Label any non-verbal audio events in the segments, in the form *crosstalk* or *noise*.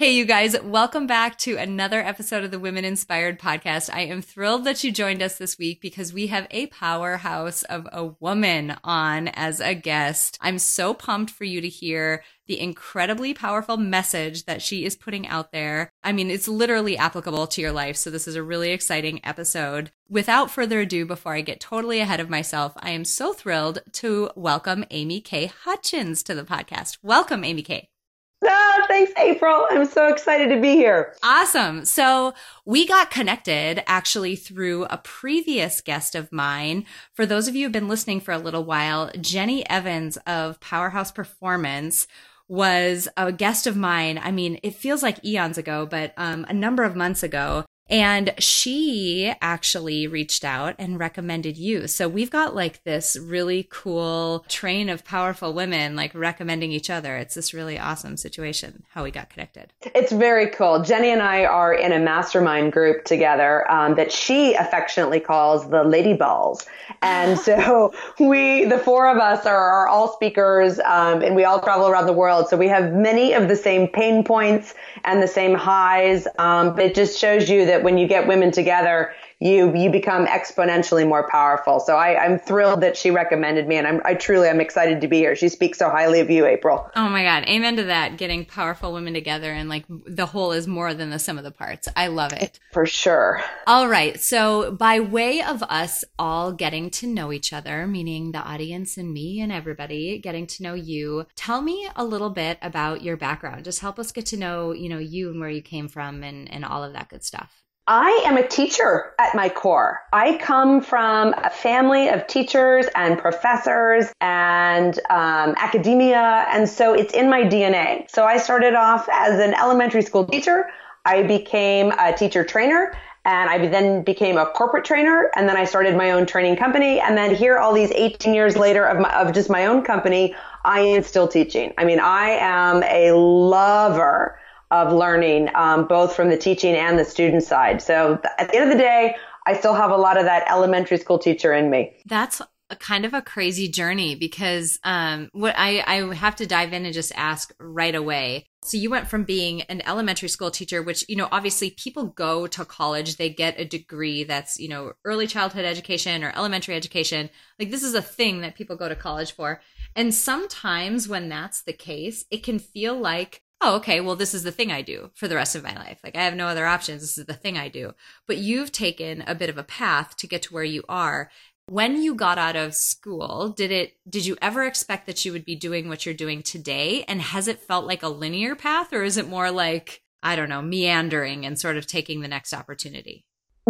Hey, you guys, welcome back to another episode of the Women Inspired Podcast. I am thrilled that you joined us this week because we have a powerhouse of a woman on as a guest. I'm so pumped for you to hear the incredibly powerful message that she is putting out there. I mean, it's literally applicable to your life. So this is a really exciting episode. Without further ado, before I get totally ahead of myself, I am so thrilled to welcome Amy K. Hutchens to the podcast. Welcome, Amy K. Oh, thanks, April. I'm so excited to be here. Awesome. So we got connected actually through a previous guest of mine. For those of you who've been listening for a little while, Jenny Evans of Powerhouse Performance was a guest of mine. I mean, it feels like eons ago, but um, a number of months ago. And she actually reached out and recommended you. So we've got like this really cool train of powerful women like recommending each other. It's this really awesome situation how we got connected. It's very cool. Jenny and I are in a mastermind group together um, that she affectionately calls the Lady Balls. And so *laughs* we, the four of us are, are all speakers um, and we all travel around the world. So we have many of the same pain points and the same highs. Um, it just shows you that when you get women together, you you become exponentially more powerful. So I, I'm thrilled that she recommended me, and I'm I truly I'm excited to be here. She speaks so highly of you, April. Oh my God, amen to that. Getting powerful women together, and like the whole is more than the sum of the parts. I love it for sure. All right, so by way of us all getting to know each other, meaning the audience and me and everybody getting to know you, tell me a little bit about your background. Just help us get to know you know you and where you came from and and all of that good stuff. I am a teacher at my core. I come from a family of teachers and professors and um, academia, and so it's in my DNA. So I started off as an elementary school teacher. I became a teacher trainer and I then became a corporate trainer and then I started my own training company and then here all these 18 years later of my, of just my own company I am still teaching. I mean I am a lover of learning, um, both from the teaching and the student side. So at the end of the day, I still have a lot of that elementary school teacher in me. That's a kind of a crazy journey because um, what I, I have to dive in and just ask right away. So you went from being an elementary school teacher, which, you know, obviously people go to college, they get a degree that's, you know, early childhood education or elementary education. Like this is a thing that people go to college for. And sometimes when that's the case, it can feel like oh, okay, well, this is the thing I do for the rest of my life. Like I have no other options. This is the thing I do. But you've taken a bit of a path to get to where you are. When you got out of school, did it did you ever expect that you would be doing what you're doing today? And has it felt like a linear path or is it more like, I don't know, meandering and sort of taking the next opportunity?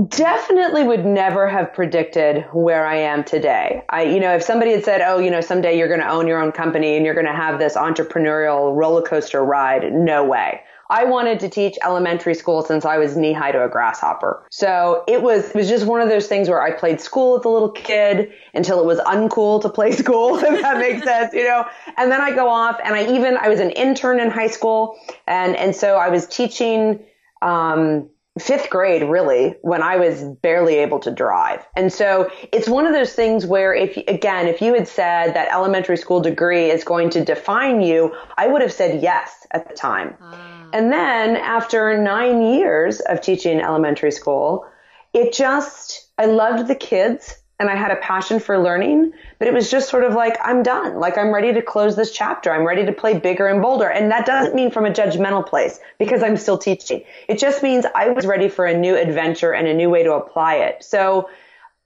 Definitely would never have predicted where I am today. I, you know, if somebody had said, oh, you know, someday you're going to own your own company and you're going to have this entrepreneurial roller coaster ride, no way. I wanted to teach elementary school since I was knee high to a grasshopper. So it was, it was just one of those things where I played school as a little kid until it was uncool to play *laughs* school, if that makes sense, you know? And then I go off and I even, I was an intern in high school and, and so I was teaching, um, fifth grade really when I was barely able to drive. And so it's one of those things where if again, if you had said that elementary school degree is going to define you, I would have said yes at the time. Ah. And then after 9 years of teaching elementary school, it just I loved the kids and I had a passion for learning, but it was just sort of like, I'm done. Like, I'm ready to close this chapter. I'm ready to play bigger and bolder. And that doesn't mean from a judgmental place because I'm still teaching. It just means I was ready for a new adventure and a new way to apply it. So,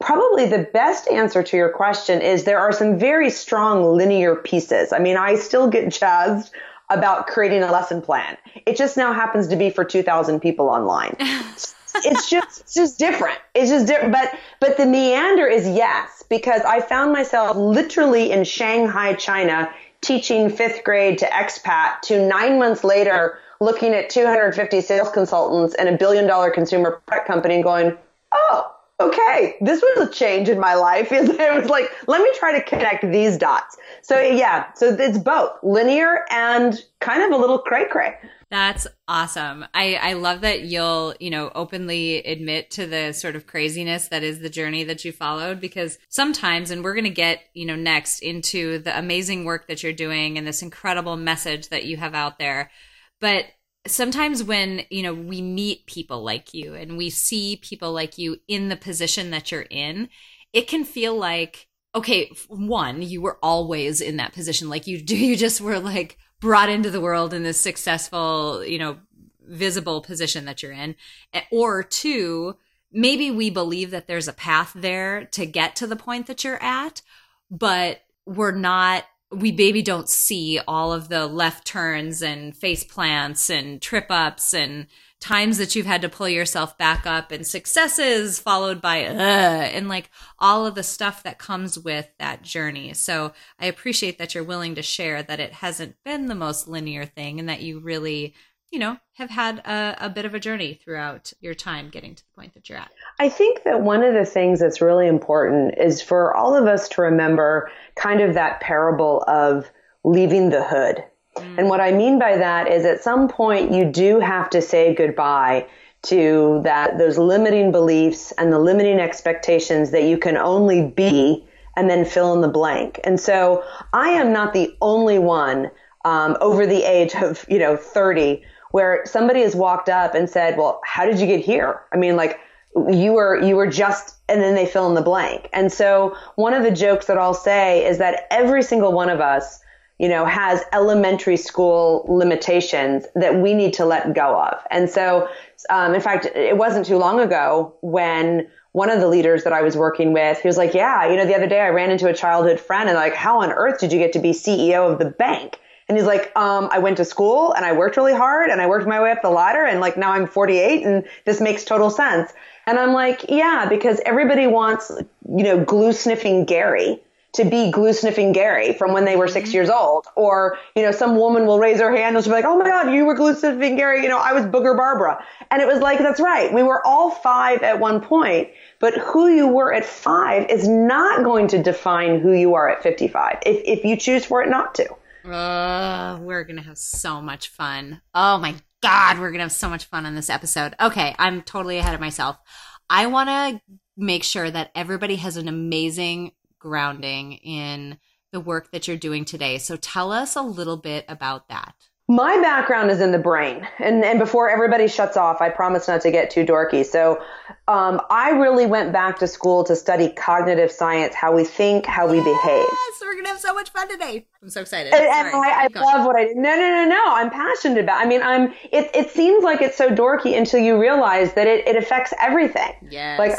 probably the best answer to your question is there are some very strong linear pieces. I mean, I still get jazzed about creating a lesson plan. It just now happens to be for 2,000 people online. *laughs* it's just it's just different. It's just different. But but the meander is yes, because I found myself literally in Shanghai, China, teaching fifth grade to expat to nine months later looking at 250 sales consultants and a billion dollar consumer product company and going, oh, okay, this was a change in my life. *laughs* It was like, let me try to connect these dots. So yeah, so it's both linear and kind of a little cray cray. That's awesome. I, I love that you'll, you know, openly admit to the sort of craziness that is the journey that you followed because sometimes, and we're going to get, you know, next into the amazing work that you're doing and this incredible message that you have out there. But sometimes when you know we meet people like you and we see people like you in the position that you're in it can feel like okay one you were always in that position. Like you do *laughs* you just were like brought into the world in this successful you know visible position that you're in. Or two maybe we believe that there's a path there to get to the point that you're at but we're not we maybe don't see all of the left turns and face plants and trip ups and times that you've had to pull yourself back up and successes followed by uh, and like all of the stuff that comes with that journey. So I appreciate that you're willing to share that it hasn't been the most linear thing and that you really you know, have had a, a, bit of a journey throughout your time getting to the point that you're at. I think that one of the things that's really important is for all of us to remember kind of that parable of leaving the hood. Mm. And what I mean by that is at some point you do have to say goodbye to that those limiting beliefs and the limiting expectations that you can only be and then fill in the blank. And so I am not the only one um, over the age of you know 30 where somebody has walked up and said, well, how did you get here? I mean, like you were, you were just, and then they fill in the blank. And so one of the jokes that I'll say is that every single one of us, you know, has elementary school limitations that we need to let go of. And so, um, in fact, it wasn't too long ago when one of the leaders that I was working with, he was like, yeah, you know, the other day I ran into a childhood friend and like, how on earth did you get to be CEO of the bank? And he's like, um, I went to school and I worked really hard and I worked my way up the ladder and like now I'm 48 and this makes total sense. And I'm like, yeah, because everybody wants, you know, glue sniffing Gary to be glue sniffing Gary from when they were six mm-hmm. years old. Or, you know, some woman will raise her hand and she'll be like, oh my God, you were glue sniffing Gary. You know, I was Booger Barbara. And it was like, that's right. We were all five at one point, but who you were at five is not going to define who you are at 55 if, if you choose for it not to. Uh, we're going to have so much fun. Oh my God, we're going to have so much fun on this episode. Okay, I'm totally ahead of myself. I want to make sure that everybody has an amazing grounding in the work that you're doing today. So tell us a little bit about that. My background is in the brain. And, and before everybody shuts off, I promise not to get too dorky. So um, I really went back to school to study cognitive science, how we think, how we yes, behave. Yes, we're going to have so much fun today. I'm so excited. And, and I, I love what I did. No, no, no, no. I'm passionate about I mean, I'm, it, it seems like it's so dorky until you realize that it, it affects everything. Yes. Like,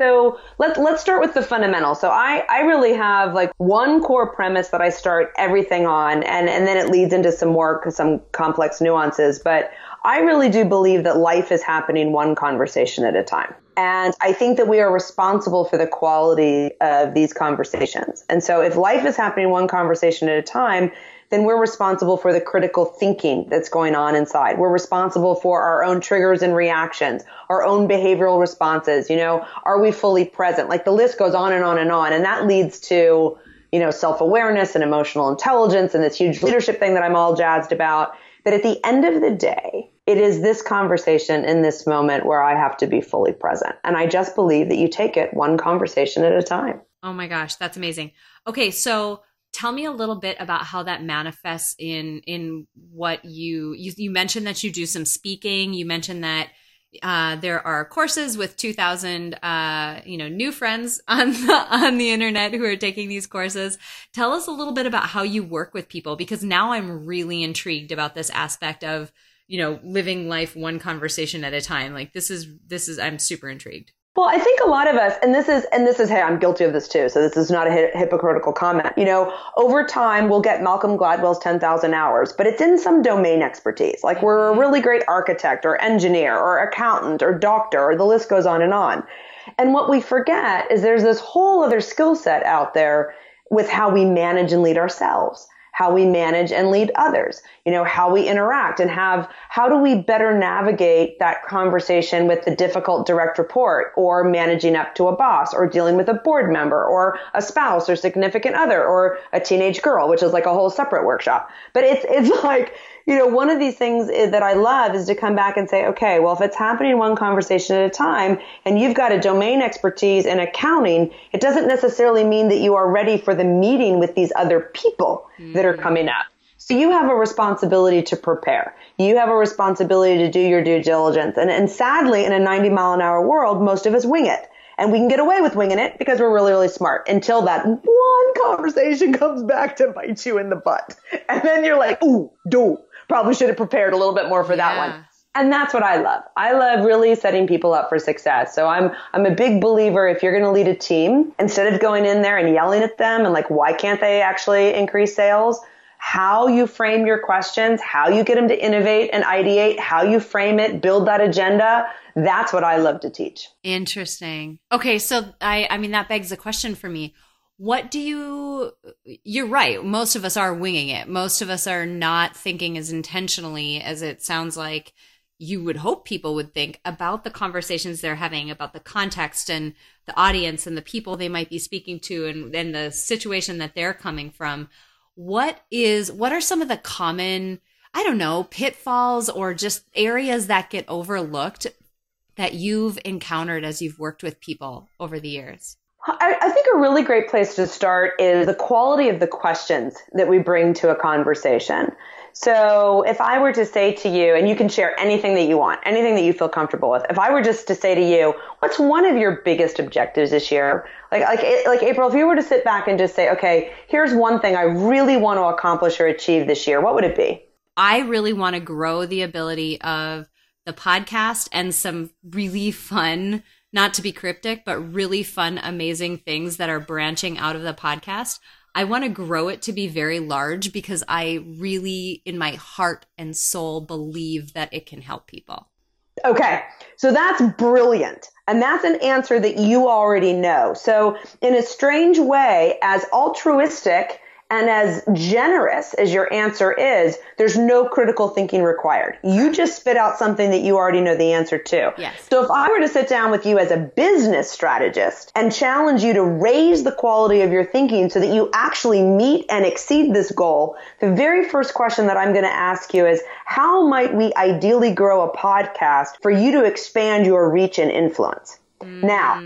so let's let's start with the fundamentals. So I I really have like one core premise that I start everything on, and and then it leads into some more some complex nuances. But I really do believe that life is happening one conversation at a time. And I think that we are responsible for the quality of these conversations. And so if life is happening one conversation at a time, then we're responsible for the critical thinking that's going on inside. We're responsible for our own triggers and reactions, our own behavioral responses. You know, are we fully present? Like the list goes on and on and on. And that leads to, you know, self-awareness and emotional intelligence and this huge leadership thing that I'm all jazzed about. But at the end of the day, it is this conversation in this moment where I have to be fully present. And I just believe that you take it one conversation at a time. Oh my gosh, that's amazing. Okay, so tell me a little bit about how that manifests in in what you you, you mentioned that you do some speaking. You mentioned that uh, there are courses with 2000 uh, you know new friends on *laughs* the, on the internet who are taking these courses. Tell us a little bit about how you work with people because now i'm really intrigued about this aspect of you know living life one conversation at a time. Like this is this is i'm super intrigued well, I think a lot of us, and this is, and this is, hey, I'm guilty of this too. So this is not a hypocritical comment. You know, over time, we'll get Malcolm Gladwell's 10,000 hours, but it's in some domain expertise. Like we're a mm-hmm. really great architect or engineer or accountant or doctor, or the list goes on and on. And what we forget is there's this whole other skill set out there with how we manage and lead ourselves. How we manage and lead others, you know, how we interact and have, how do we better navigate that conversation with the difficult direct report or managing up to a boss or dealing with a board member or a spouse or significant other or a teenage girl, which is like a whole separate workshop. But it's, it's *laughs* like, you know, one of these things that I love is to come back and say, okay, well, if it's happening one conversation at a time and you've got a domain expertise in accounting, it doesn't necessarily mean that you are ready for the meeting with these other people mm-hmm. that are coming up. So you have a responsibility to prepare. You have a responsibility to do your due diligence. And, and sadly, in a 90 mile an hour world, most of us wing it. And we can get away with winging it because we're really, really smart until that one conversation comes back to bite you in the butt. And then you're like, ooh, do probably should have prepared a little bit more for yeah. that one. And that's what I love. I love really setting people up for success. So I'm, I'm a big believer if you're going to lead a team, instead of going in there and yelling at them and like, why can't they actually increase sales? How you frame your questions, how you get them to innovate and ideate, how you frame it, build that agenda. That's what I love to teach. Interesting. Okay. So I, I mean, that begs the question for me what do you you're right. Most of us are winging it. Most of us are not thinking as intentionally as it sounds like you would hope people would think about the conversations they're having about the context and the audience and the people they might be speaking to and, and the situation that they're coming from. What is what are some of the common i don't know pitfalls or just areas that get overlooked that you've encountered as you've worked with people over the years I, I, think a really great place to start is the quality of the questions that we bring to a conversation. So if I were to say to you, and you can share anything that you want, anything that you feel comfortable with. If I were just to say to you, what's one of your biggest objectives this year? Like, like, like April, if you were to sit back and just say, okay, here's one thing I really want to accomplish or achieve this year, what would it be? I really want to grow the ability of the podcast and some really fun not to be cryptic, but really fun, amazing things that are branching out of the podcast. I want to grow it to be very large because I really, in my heart and soul, believe that it can help people. Okay, so that's brilliant. And that's an answer that you already know. So, in a strange way, as altruistic and as generous as your answer is, there's no critical thinking required. You just spit out something that you already know the answer to. Yes. So if I were to sit down with you as a business strategist and challenge you to raise the quality of your thinking so that you actually meet and exceed this goal, the very first question that I'm going to ask you is how might we ideally grow a podcast for you to expand your reach and influence? Mm. Now,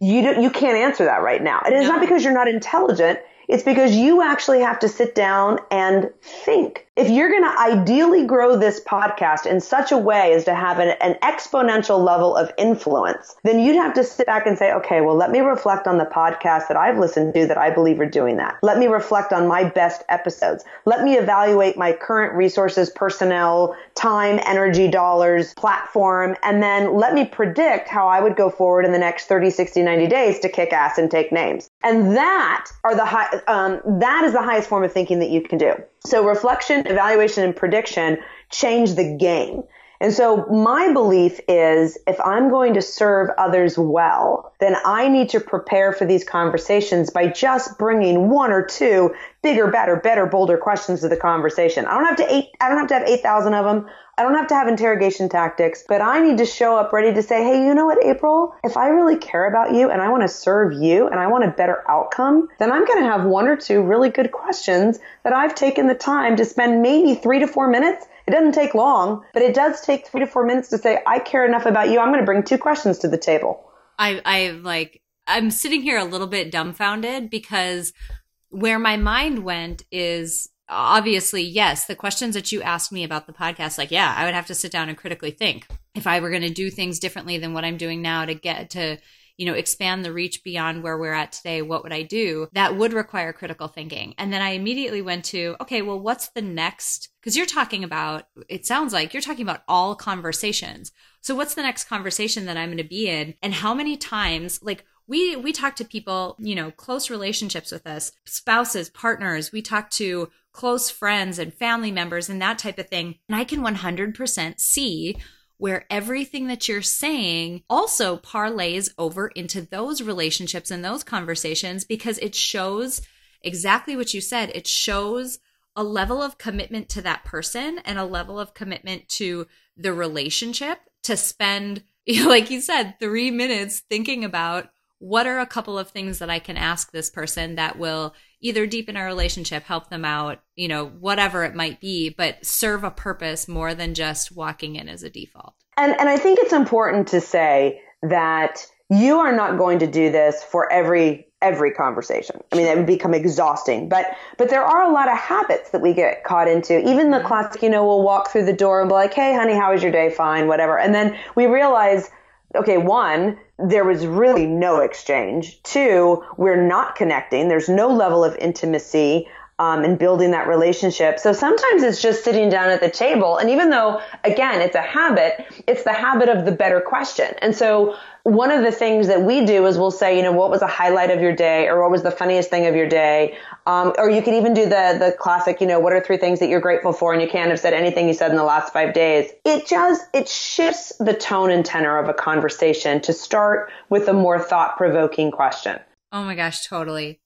you do, you can't answer that right now. And it's no. not because you're not intelligent. It's because you actually have to sit down and think if you're going to ideally grow this podcast in such a way as to have an, an, exponential level of influence, then you'd have to sit back and say, okay, well, let me reflect on the podcasts that I've listened to that I believe are doing that. Let me reflect on my best episodes. Let me evaluate my current resources, personnel, time, energy, dollars, platform, and then let me predict how I would go forward in the next 30, 60, 90 days to kick ass and take names. And that are the high, um, that is the highest form of thinking that you can do. So reflection, evaluation, and prediction change the game. And so my belief is if I'm going to serve others well, then I need to prepare for these conversations by just bringing one or two bigger, better, better, bolder questions to the conversation. I don't have to eight, I don't have to have 8,000 of them. I don't have to have interrogation tactics, but I need to show up ready to say, Hey, you know what, April? If I really care about you and I want to serve you and I want a better outcome, then I'm going to have one or two really good questions that I've taken the time to spend maybe three to four minutes it doesn't take long, but it does take three to four minutes to say, I care enough about you. I'm going to bring two questions to the table. I, I like, I'm sitting here a little bit dumbfounded because where my mind went is obviously, yes, the questions that you asked me about the podcast, like, yeah, I would have to sit down and critically think if I were going to do things differently than what I'm doing now to get to you know, expand the reach beyond where we're at today, what would I do? That would require critical thinking. And then I immediately went to, okay, well, what's the next? Because you're talking about, it sounds like you're talking about all conversations. So what's the next conversation that I'm going to be in? And how many times, like, we we talk to people you know close relationships with us spouses partners we talk to close friends and family members and that type of thing and i can 100% see where everything that you're saying also parlays over into those relationships and those conversations because it shows exactly what you said. It shows a level of commitment to that person and a level of commitment to the relationship to spend, *laughs* like you said, three minutes thinking about what are a couple of things that I can ask this person that will either deepen our relationship, help them out, you know, whatever it might be, but serve a purpose more than just walking in as a default. And and I think it's important to say that you are not going to do this for every every conversation. I mean, that would become exhausting. But but there are a lot of habits that we get caught into. Even the mm-hmm. classic, you know, we'll walk through the door and be like, "Hey, honey, how was your day? Fine, whatever." And then we realize okay, one, there was really no exchange. Two, we're not connecting. There's no level of intimacy um, and building that relationship. So sometimes it's just sitting down at the table. And even though, again, it's a habit, it's the habit of the better question. And so one of the things that we do is we'll say, you know, what was the highlight of your day or what was the funniest thing of your day? Um, or you could even do the, the classic, you know, what are three things that you're grateful for? And you can't have said anything you said in the last five days. It just, it shifts the tone and tenor of a conversation to start with a more thought provoking question. Oh my gosh, totally.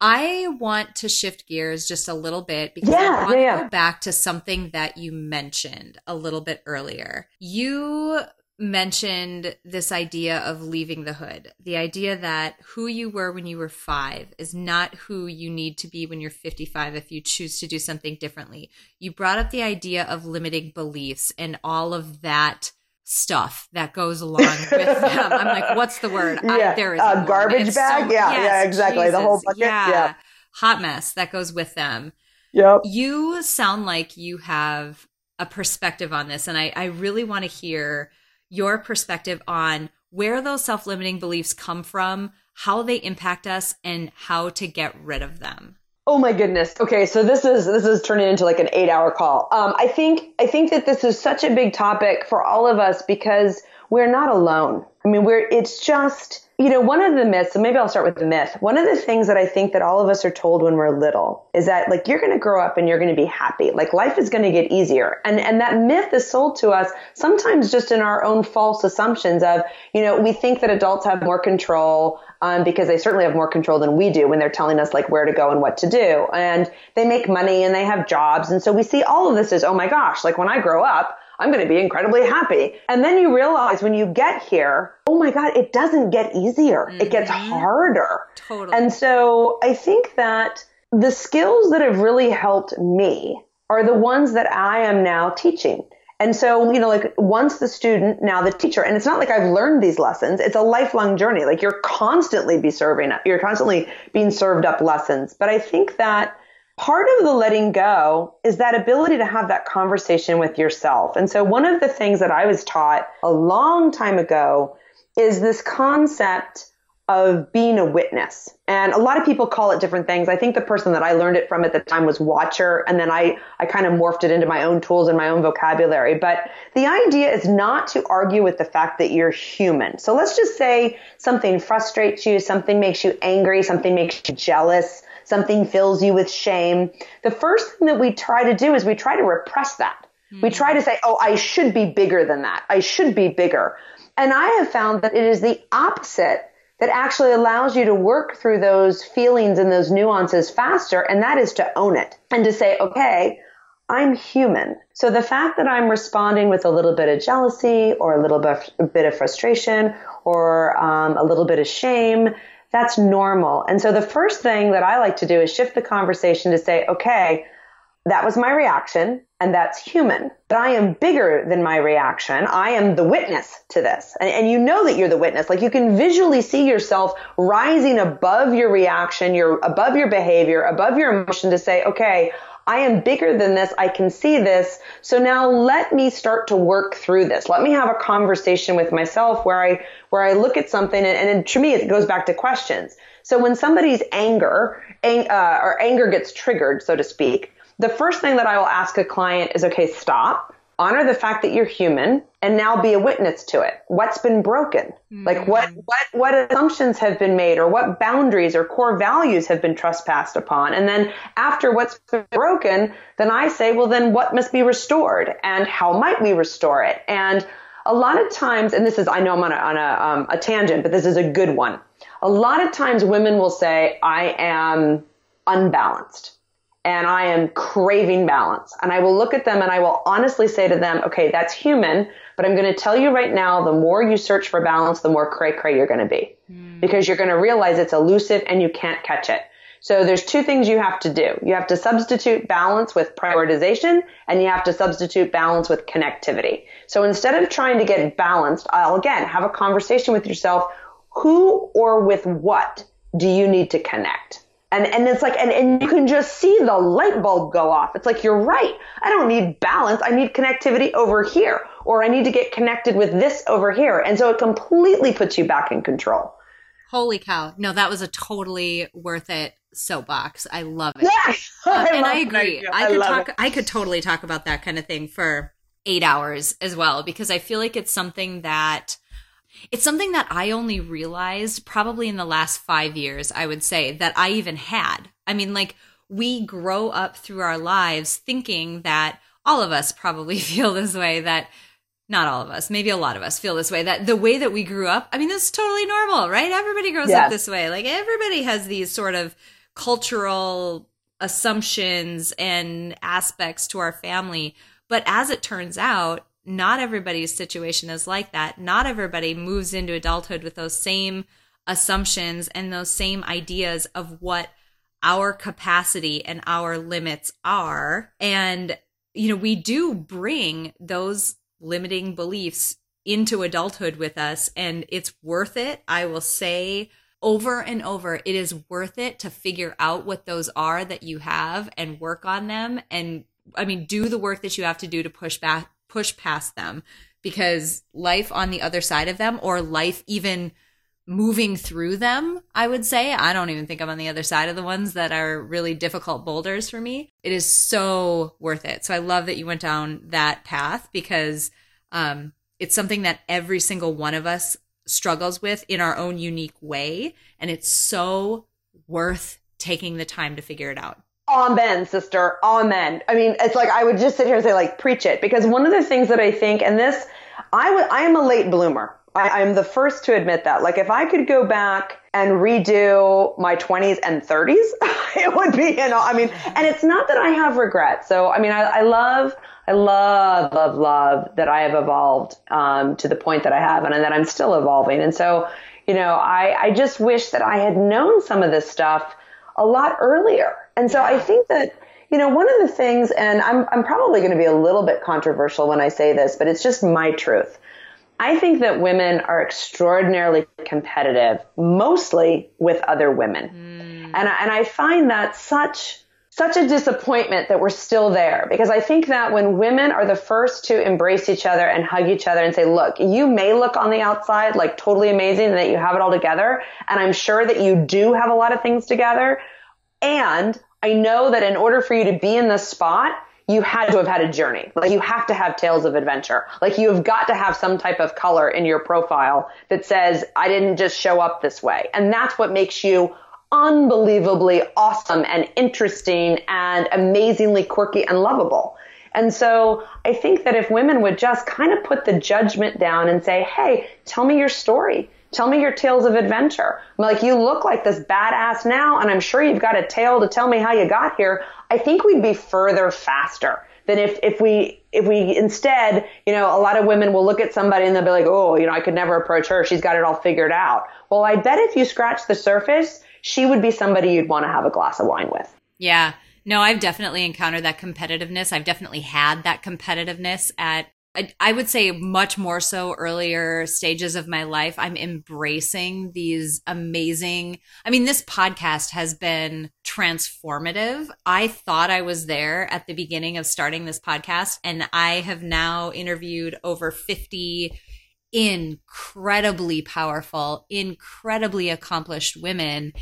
I want to shift gears just a little bit because yeah, I want yeah, yeah. to go back to something that you mentioned a little bit earlier. You mentioned this idea of leaving the hood, the idea that who you were when you were five is not who you need to be when you're 55 if you choose to do something differently. You brought up the idea of limiting beliefs and all of that stuff that goes along with *laughs* them. I'm like, what's the word? Yeah. I, there is a garbage bag. So, yeah, yes, yeah, exactly. Jesus, the whole bucket. Yeah. yeah. Hot mess that goes with them. Yep. You sound like you have a perspective on this. And I, I really want to hear your perspective on where those self limiting beliefs come from, how they impact us, and how to get rid of them. Oh my goodness. Okay, so this is this is turning into like an eight hour call. Um, I think I think that this is such a big topic for all of us because we're not alone. I mean, we're it's just you know, one of the myths, so maybe I'll start with the myth. One of the things that I think that all of us are told when we're little is that like you're going to grow up and you're going to be happy. Like life is going to get easier. And and that myth is sold to us sometimes just in our own false assumptions of, you know, we think that adults have more control um, because they certainly have more control than we do when they're telling us like where to go and what to do. And they make money and they have jobs. And so we see all of this as, oh my gosh, like when I grow up, I'm going to be incredibly happy. And then you realize when you get here, oh my God, it doesn't get easier. Mm-hmm. It gets mm-hmm. harder. Totally. And so I think that the skills that have really helped me are the ones that I am now teaching. And so, you know, like once the student, now the teacher, and it's not like I've learned these lessons. It's a lifelong journey. Like you're constantly be serving up, you're constantly being served up lessons. But I think that part of the letting go is that ability to have that conversation with yourself. And so one of the things that I was taught a long time ago is this concept of being a witness. And a lot of people call it different things. I think the person that I learned it from at the time was watcher. And then I, I kind of morphed it into my own tools and my own vocabulary. But the idea is not to argue with the fact that you're human. So let's just say something frustrates you, something makes you angry, something makes you jealous, something fills you with shame, the first thing that we try to do is we try to repress that. Mm-hmm. We hmm. try to say, oh, I should be bigger than that. I should be bigger. And I have found that it is the opposite that actually allows you to work through those feelings and those nuances faster. And that is to own it and to say, okay, I'm human. So the fact that I'm responding with a little bit of jealousy or a little bit, a bit of frustration or um, a little bit of shame, that's normal. And so the first thing that I like to do is shift the conversation to say, okay, that was my reaction and that's human. But I am bigger than my reaction. I am the witness to this. And, and, you know that you're the witness. Like you can visually see yourself rising above your reaction, your above your behavior, above your emotion to say, okay, I am bigger than this. I can see this. So now let me start to work through this. Let me have a conversation with myself where I, where I look at something and, and to me, it goes back to questions. So when somebody's anger, ang, uh, or anger gets triggered, so to speak, the first thing that I will ask a client is, okay, stop honor the fact that you're human and now be a witness to it. What's been broken? Mm-hmm. Like what, what, what assumptions have been made or what boundaries or core values have been trespassed upon? And then after what's been broken, then I say, well, then what must be restored and how might we restore it? And a lot of times, and this is, I know I'm on a, on a, um, a tangent, but this is a good one. A lot of times women will say, I am unbalanced. And I am craving balance. And I will look at them and I will honestly say to them, okay, that's human, but I'm going to tell you right now, the more you search for balance, the more cray cray you're going to be mm. because you're going to realize it's elusive and you can't catch it. So there's two things you have to do. You have to substitute balance with prioritization and you have to substitute balance with connectivity. So instead of trying to get balanced, I'll again have a conversation with yourself. Who or with what do you need to connect? And, and it's like, and, and you can just see the light bulb go off. It's like, you're right. I don't need balance. I need connectivity over here, or I need to get connected with this over here. And so it completely puts you back in control. Holy cow. No, that was a totally worth it soapbox. I love it. Yeah, *laughs* I and I agree. I, I could talk, it. I could totally talk about that kind of thing for eight hours as well, because I feel like it's something that it's something that I only realized probably in the last five years, I would say, that I even had. I mean, like, we grow up through our lives thinking that all of us probably *laughs* feel this way that not all of us, maybe a lot of us feel this way that the way that we grew up, I mean, this is totally normal, right? Everybody grows yes. up this way. Like everybody has these sort of cultural assumptions and aspects to our family. But as it turns out, not everybody's situation is like that. Not everybody moves into adulthood with those same assumptions and those same ideas of what our capacity and our limits are. And, you know, we do bring those limiting beliefs into adulthood with us, and it's worth it. I will say over and over, it is worth it to figure out what those are that you have and work on them. And I mean, do the work that you have to do to push back push past them because life on the other side of them or life even moving through them, I would say. I don't even think I'm on the other side of the ones that are really difficult boulders for me. It is so worth it. So I love that you went down that path because um, it's something that every single one of us struggles with in our own unique way. And it's so worth taking the time to figure it out. Amen, sister. Amen. I mean, it's like I would just sit here and say, like, preach it. Because one of the things that I think, and this, I would, I am a late bloomer. I, I'm the first to admit that. Like, if I could go back and redo my 20s and 30s, *laughs* it would be, you know, I mean, and it's not that I have regret. So, I mean, I, I love, I love, love, love that I have evolved um, to the point that I have and that I'm still evolving. And so, you know, I, I just wish that I had known some of this stuff a lot earlier. And so I think that, you know, one of the things, and I'm, I'm probably going to be a little bit controversial when I say this, but it's just my truth. I think that women are extraordinarily competitive, mostly with other women. Mm. And, I, and I find that such, such a disappointment that we're still there because I think that when women are the first to embrace each other and hug each other and say, look, you may look on the outside like totally amazing and that you have it all together. And I'm sure that you do have a lot of things together. And I know that in order for you to be in this spot, you had to have had a journey. Like you have to have tales of adventure. Like you have got to have some type of color in your profile that says, I didn't just show up this way. And that's what makes you unbelievably awesome and interesting and amazingly quirky and lovable. And so I think that if women would just kind of put the judgment down and say, Hey, tell me your story. Tell me your tales of adventure. I'm like, you look like this badass now, and I'm sure you've got a tale to tell me how you got here. I think we'd be further faster than if, if we, if we instead, you know, a lot of women will look at somebody and they'll be like, oh, you know, I could never approach her. She's got it all figured out. Well, I bet if you scratch the surface, she would be somebody you'd want to have a glass of wine with. Yeah. No, I've definitely encountered that competitiveness. I've definitely had that competitiveness at I, I would say much more so earlier stages of my life. I'm embracing these amazing. I mean, this podcast has been transformative. I thought I was there at the beginning of starting this podcast, and I have now interviewed over 50 incredibly powerful, incredibly accomplished women.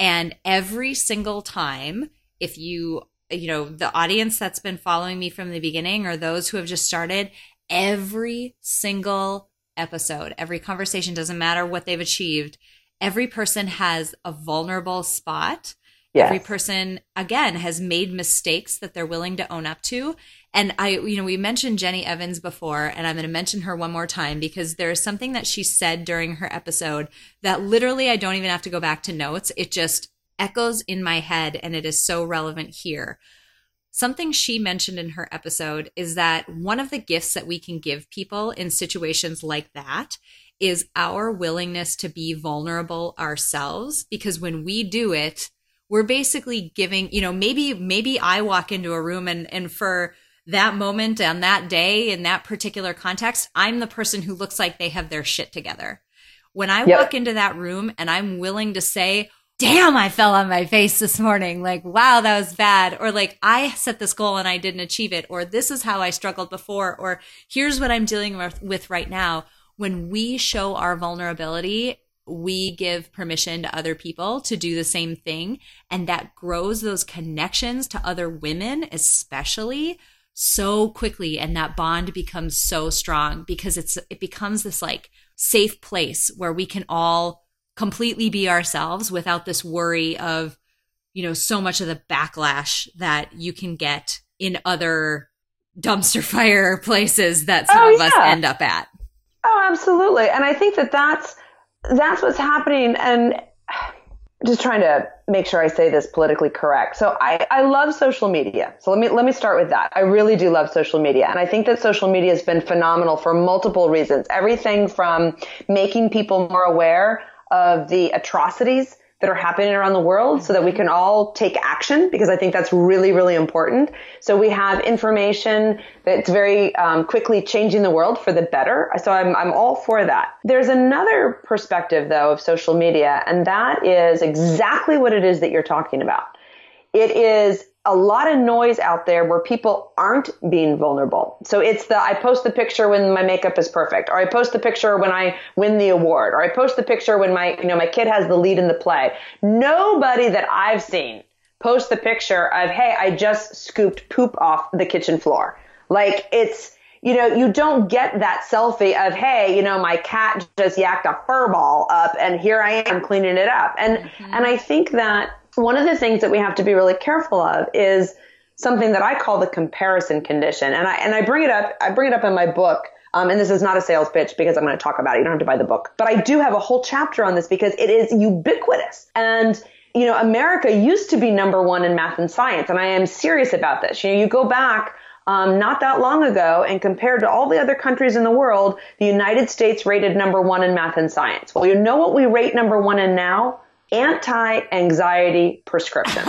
And every single time, if you you know, the audience that's been following me from the beginning or those who have just started, every single episode, every conversation, doesn't matter what they've achieved, every person has a vulnerable spot. Yes. Every person, again, has made mistakes that they're willing to own up to. And I, you know, we mentioned Jenny Evans before, and I'm going to mention her one more time because there is something that she said during her episode that literally I don't even have to go back to notes. It just echoes in my head and it is so relevant here. Something she mentioned in her episode is that one of the gifts that we can give people in situations like that is our willingness to be vulnerable ourselves because when we do it, we're basically giving, you know, maybe maybe I walk into a room and and for that moment and that day in that particular context, I'm the person who looks like they have their shit together. When I yep. walk into that room and I'm willing to say, damn, I fell on my face this morning. Like, wow, that was bad. Or like, I set this goal and I didn't achieve it. Or this is how I struggled before. Or here's what I'm dealing with, right now. When we show our vulnerability, we give permission to other people to do the same thing. And that grows those connections to other women, especially so quickly. And that bond becomes so strong because it's, it becomes this like safe place where we can all completely be ourselves without this worry of, you know, so much of the backlash that you can get in other dumpster *laughs* fire places that some oh, of yeah. us end up at. Oh, absolutely. And I think that that's that's what's happening and just trying to make sure I say this politically correct. So I, I love social media. So let me let me start with that. I really do love social media. And I think that social media has been phenomenal for multiple reasons. Everything from making people more aware of the atrocities that are happening around the world so that we can all take action because I think that's really, really important. So we have information that's very um, quickly changing the world for the better. So I'm, I'm all for that. There's another perspective though of social media and that is exactly what it is that you're talking about. It is a lot of noise out there where people aren't being vulnerable. So it's the I post the picture when my makeup is perfect, or I post the picture when I win the award, or I post the picture when my you know my kid has the lead in the play. Nobody that I've seen post the picture of hey, I just scooped poop off the kitchen floor. Like it's you know, you don't get that selfie of, hey, you know, my cat just yacked a fur ball up and here I am cleaning it up. And, mm-hmm. and I think that one of the things that we have to be really careful of is something that I call the comparison condition. And I, and I bring it up, I bring it up in my book. Um, and this is not a sales pitch because I'm going to talk about it. You don't have to buy the book, but I do have a whole chapter on this because it is ubiquitous. And, you know, America used to be number one in math and science. And I am serious about this. You know, you go back, um, not that long ago, and compared to all the other countries in the world, the United States rated number one in math and science. Well, you know what we rate number one in now? Anti-anxiety prescription.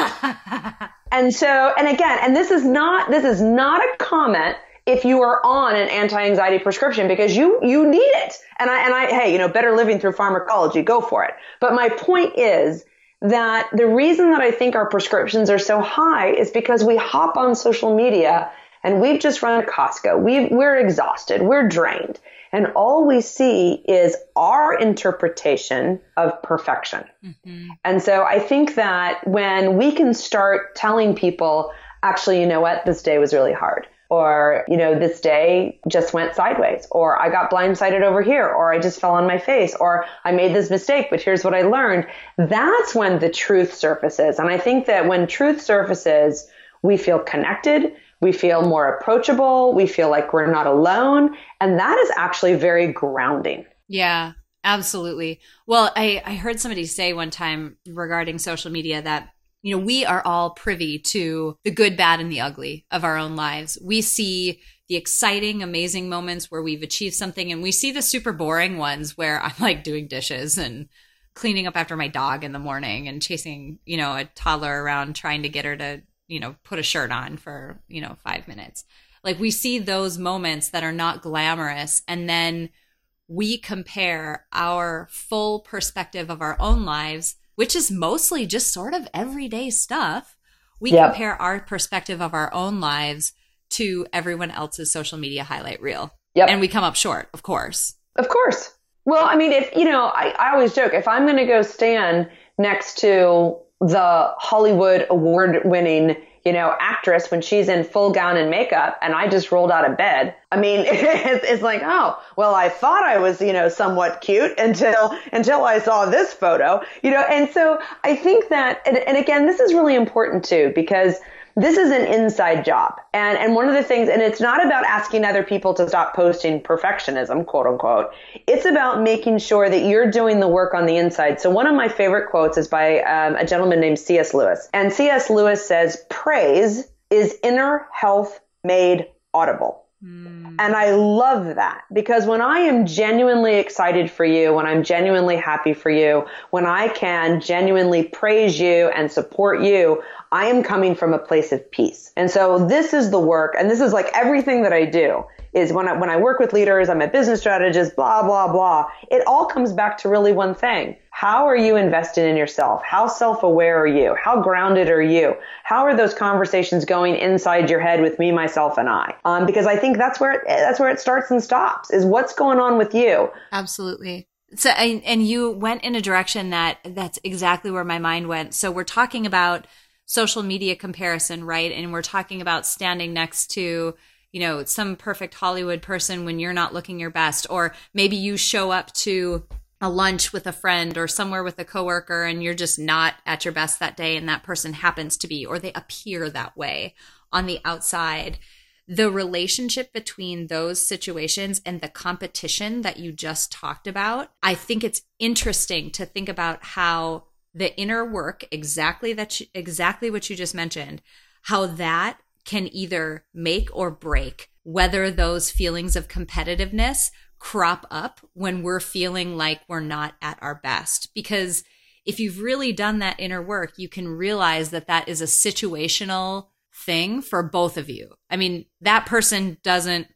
*laughs* and so, and again, and this is not, this is not a comment if you are on an anti-anxiety prescription because you, you need it. And I, and I, hey, you know, better living through pharmacology, go for it. But my point is that the reason that I think our prescriptions are so high is because we hop on social media and we've just run a Costco. we we're exhausted. We're drained. And all we see is our interpretation of perfection. Mm-hmm. And so I think that when we can start telling people, actually, you know what, this day was really hard. Or, you know, this day just went sideways, or I got blindsided over here, or I just fell on my face, or I made this mistake, but here's what I learned. That's when the truth surfaces. And I think that when truth surfaces, we feel connected, we feel more approachable. We feel like we're not alone. And that is actually very grounding. Yeah, absolutely. Well, I, I heard somebody say one time regarding social media that you know, we are all privy to the good, bad, and the ugly of our own lives. We see the exciting, amazing moments where we've achieved something, and we see the super boring ones where I'm like doing dishes and cleaning up after my dog in the morning and chasing, you know, a toddler around trying to get her to you know, put a shirt on for, you know, five minutes. Like we see those moments that are not glamorous and then we compare our full perspective of our own lives, which is mostly just sort of everyday stuff. We yep. compare our perspective of our own lives to everyone else's social media highlight reel. Yep. And we come up short, of course. Of course. Well, I mean, if, you know, I, I always joke, if I'm going to go stand next to the Hollywood award winning, you know, actress when she's in full gown and makeup and I just rolled out of bed. I mean, *laughs* it's, it's like, oh, well, I thought I was, you know, somewhat cute until, until I saw this photo, you know, and so I think that, and, and again, this is really important too, because this is an inside job. And, and one of the things, and it's not about asking other people to stop posting perfectionism, quote unquote. It's about making sure that you're doing the work on the inside. So one of my favorite quotes is by um, a gentleman named C.S. Lewis. And C.S. Lewis says, praise is inner health made audible. Mm. And I love that because when I am genuinely excited for you, when I'm genuinely happy for you, when I can genuinely praise you and support you, I am coming from a place of peace. And so this is the work and this is like everything that I do is when I, when I work with leaders, I'm a business strategist, blah, blah, blah. It all comes back to really one thing. How are you invested in yourself? How self-aware are you? How grounded are you? How are those conversations going inside your head with me, myself, and I? Um, because I think that's where it, that's where it starts and stops. Is what's going on with you? Absolutely. So, and you went in a direction that that's exactly where my mind went. So we're talking about social media comparison, right? And we're talking about standing next to you know, some perfect Hollywood person when you're not looking your best. Or maybe you show up to a lunch with a friend or somewhere with a coworker and you're just not at your best that day and that person happens to be, or they appear that way on the outside. The relationship between those situations and the competition that you just talked about, I think it's interesting to think about how the inner work, exactly that, you, exactly what you just mentioned, how that can either make or break whether those feelings of competitiveness crop up when we're feeling like we're not at our best. Because if you've really done that inner work, you can realize that that is a situational thing for both of you. I mean, that person doesn't,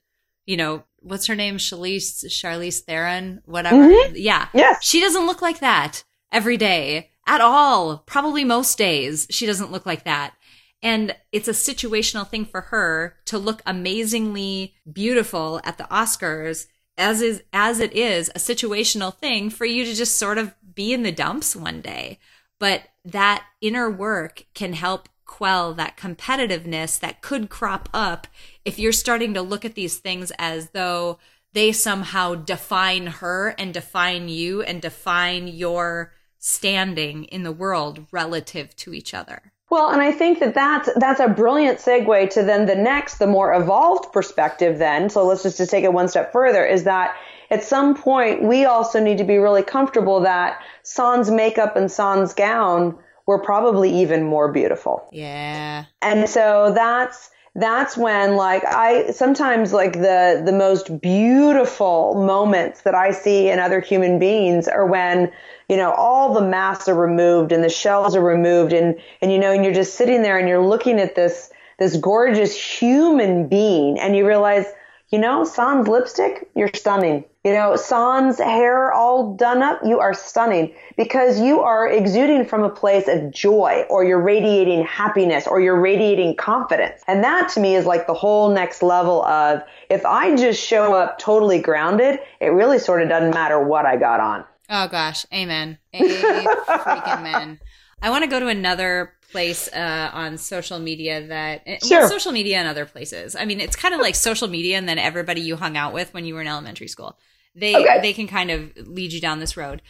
you know, what's her name? Charlize, Charlize Theron, whatever. Mm-hmm. Yeah. Yes. She doesn't look like that every day at all. Probably most days she doesn't look like that. And it's a situational thing for her to look amazingly beautiful at the Oscars as is as it is a situational thing for you to just sort of be in the dumps one day. But that inner work can help quell that competitiveness that could crop up if you're starting to look at these things as though they somehow define her and define you and define your standing in the world relative to each other. Well, and I think that that's, that's a brilliant segue to then the next, the more evolved perspective then. So let's just, just take it one step further is that at some point we also need to be really comfortable that Sans makeup and Sans gown were probably even more beautiful. Yeah. And so that's, that's when like I sometimes like the the most beautiful moments that I see in other human beings are when you know all the masks are removed and the shells are removed and and you know and you're just sitting there and you're looking at this this gorgeous human being and you realize you know, Sans lipstick, you're stunning. You know, Sans hair all done up, you are stunning because you are exuding from a place of joy or you're radiating happiness or you're radiating confidence. And that to me is like the whole next level of if I just show up totally grounded, it really sort of doesn't matter what I got on. Oh gosh, amen. A freaking man. *laughs* I want to go to another place uh, on social media that eh, sure. well, social media and other places. I mean, it's kind of like social media and then everybody you hung out with when you were in elementary school. They okay. they can kind of lead you down this road.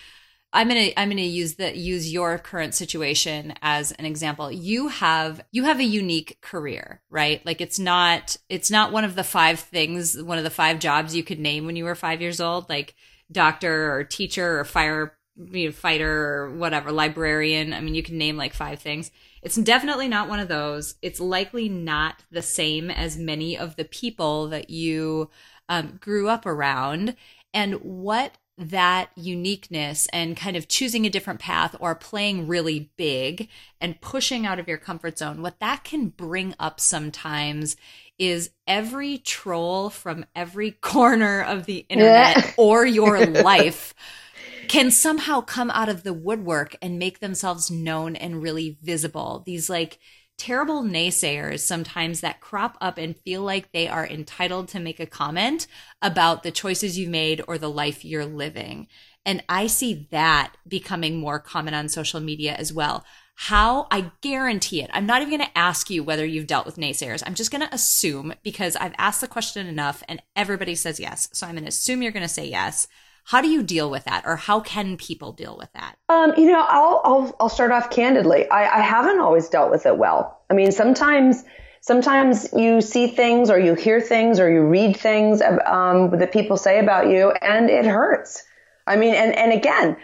I'm gonna I'm gonna use the use your current situation as an example. You have you have a unique career, right? Like it's not it's not one of the five things, one of the five jobs you could name when you were five years old, like doctor or teacher or fire you know, fighter or whatever, librarian. I mean, you can name like five things. It's definitely not one of those. It's likely not the same as many of the people that you um, grew up around. And what that uniqueness and kind of choosing a different path or playing really big and pushing out of your comfort zone, what that can bring up sometimes is every troll from every *laughs* corner of the internet yeah. *laughs* or your life can somehow come out of the woodwork and make themselves known and really visible. These like terrible naysayers sometimes that crop up and feel like they are entitled to make a comment about the choices you made or the life you're living. And I see that becoming more common on social media as well. How I guarantee it. I'm not even going to ask you whether you've dealt with naysayers. I'm just going to assume because I've asked the question enough and everybody says yes. So I'm going to assume you're going to say yes. How do you deal with that, or how can people deal with that? Um, you know, I'll, I'll I'll start off candidly. I, I haven't always dealt with it well. I mean, sometimes sometimes you see things or you hear things or you read things um, that people say about you and it hurts. I mean, and, and again,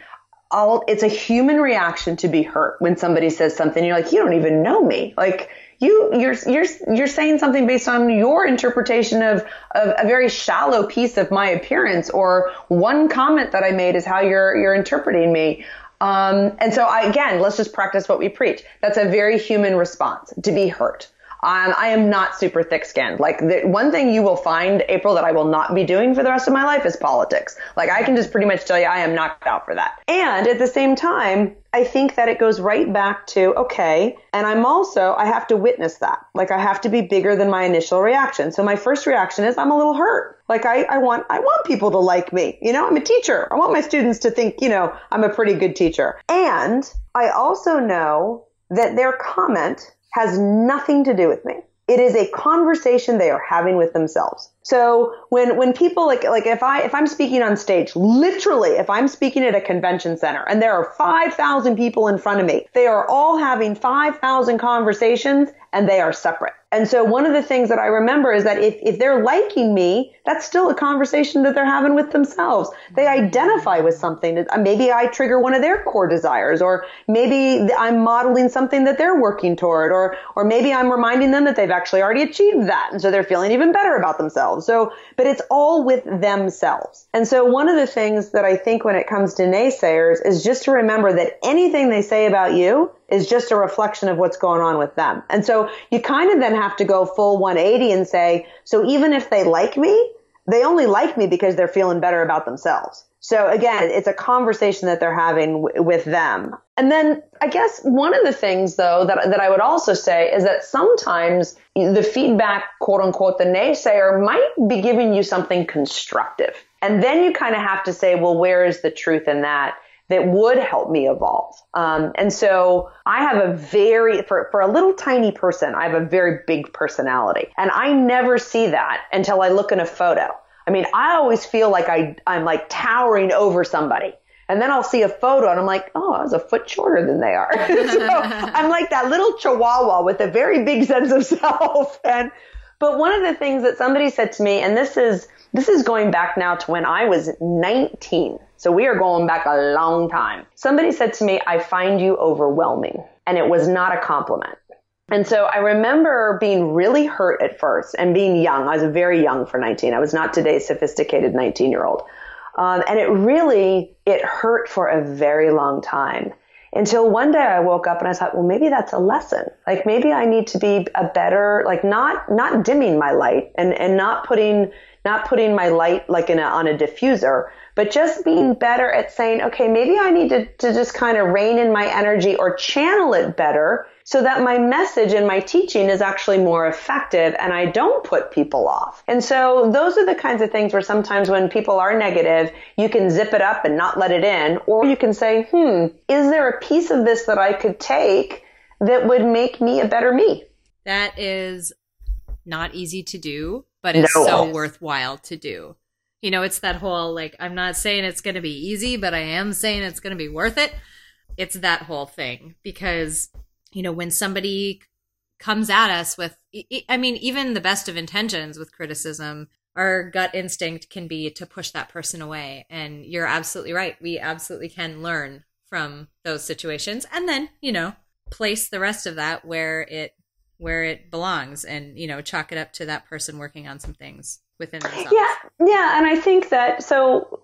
all, it's a human reaction to be hurt when somebody says something. You're like, you don't even know me. Like you, you're, you're, you're saying something based on your interpretation of, of a very shallow piece of my appearance or one comment that I made is how you're, you're interpreting me. Um, and so I, again, let's just practice what we preach. That's a very human response to be hurt. Um, I am not super thick skinned. Like the one thing you will find, April, that I will not be doing for the rest of my life is politics. Like I can just pretty much tell you I am knocked out for that. And at the same time, I think that it goes right back to, okay, and I'm also, I have to witness that. Like I have to be bigger than my initial reaction. So my first reaction is I'm a little hurt. Like I, I want, I want people to like me. You know, I'm a teacher. I want my students to think, you know, I'm a pretty good teacher. And I also know that their comment has nothing to do with me. It is a conversation they are having with themselves. So when when people like like if I if I'm speaking on stage, literally if I'm speaking at a convention center and there are 5,000 people in front of me, they are all having 5,000 conversations and they are separate. And so one of the things that I remember is that if, if they're liking me, that's still a conversation that they're having with themselves. They mm-hmm. identify with something. Uh, maybe I trigger one of their core desires, or maybe I'm modeling something that they're working toward, or, or maybe I'm reminding them that they've actually already achieved that. And so they're feeling even better about themselves. So, but it's all with themselves. And so one of the things that I think when it comes to naysayers is just to remember that anything they say about you is just a reflection of what's going on with them. And so you kind of then have to go full 180 and say, so even if they like me, they only like me because they're feeling better about themselves. So again, it's a conversation that they're having w- with them. And then I guess one of the things though that, that I would also say is that sometimes the feedback, quote unquote, the naysayer might be giving you something constructive. And then you kind of have to say, well, where is the truth in that? that would help me evolve. Um, and so I have a very, for, for a little tiny person, I have a very big personality. And I never see that until I look in a photo. I mean, I always feel like I, I'm like towering over somebody. And then I'll see a photo and I'm like, oh, I was a foot shorter than they are. *laughs* so *laughs* I'm like that little chihuahua with a very big sense of self. *laughs* And, but one of the things that somebody said to me, and this is, this is going back now to when I was 19. So we are going back a long time. Somebody said to me, I find you overwhelming. And it was not a compliment. And so I remember being really hurt at first and being young. I was very young for 19. I was not today's sophisticated 19 year old. Um, and it really, it hurt for a very long time until one day I woke up and I thought, well, maybe that's a lesson. Like maybe I need to be a better, like not, not dimming my light and, and not putting, not putting my light like in a, on a diffuser, but just being better at saying, okay, maybe I need to, to just kind of rein in my energy or channel it better so that my message and my teaching is actually more effective and I don't put people off. And so those are the kinds of things where sometimes when people are negative, you can zip it up and not let it in, or you can say, hmm, is there a piece of this that I could take that would make me a better me? That is not easy to do, but it's no. so worthwhile to do. You know, it's that whole like, I'm not saying it's going to be easy, but I am saying it's going to be worth it. It's that whole thing because you know, when somebody comes at us with, I mean, even the best of intentions with criticism, our gut instinct can be to push that person away. And you're absolutely right. We absolutely can learn from those situations and then, you know, place the rest of that where it where it belongs and, you know, chalk it up to that person working on some things within themselves. Yeah. Yeah, and I think that so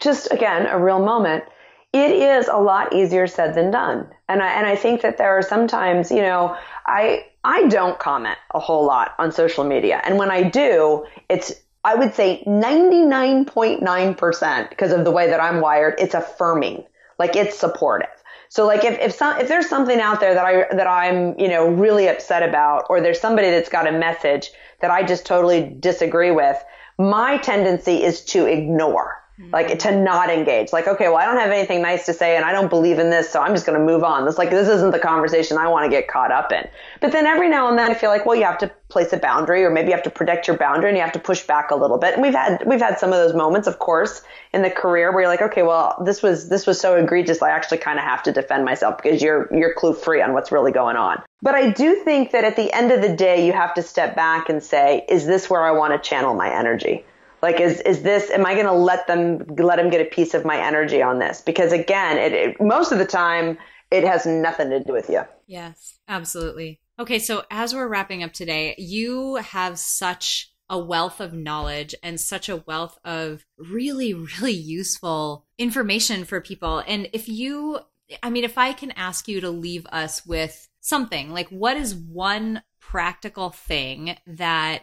just again, a real moment it is a lot easier said than done. And I, and I think that there are sometimes, you know, I, I don't comment a whole lot on social media. And when I do, it's, I would say 99.9% because of the way that I'm wired, it's affirming. Like it's supportive. So like if, if some, if there's something out there that I, that I'm, you know, really upset about, or there's somebody that's got a message that I just totally disagree with, my tendency is to ignore. Like to not engage. Like, okay, well, I don't have anything nice to say and I don't believe in this, so I'm just going to move on. This like this isn't the conversation I want to get caught up in. But then every now and then I feel like, well, you have to place a boundary or maybe you have to protect your boundary and you have to push back a little bit. And we've had we've had some of those moments, of course, in the career where you're like, okay, well, this was this was so egregious, I actually kind of have to defend myself because you're you're clue free on what's really going on. But I do think that at the end of the day, you have to step back and say, is this where I want to channel my energy? Like, is, is this, am I going to let them, let them get a piece of my energy on this? Because again, it, it, most of the time, it has nothing to do with you. Yes, absolutely. Okay. So as we're wrapping up today, you have such a wealth of knowledge and such a wealth of really, really useful information for people. And if you, I mean, if I can ask you to leave us with something, like what is one practical thing that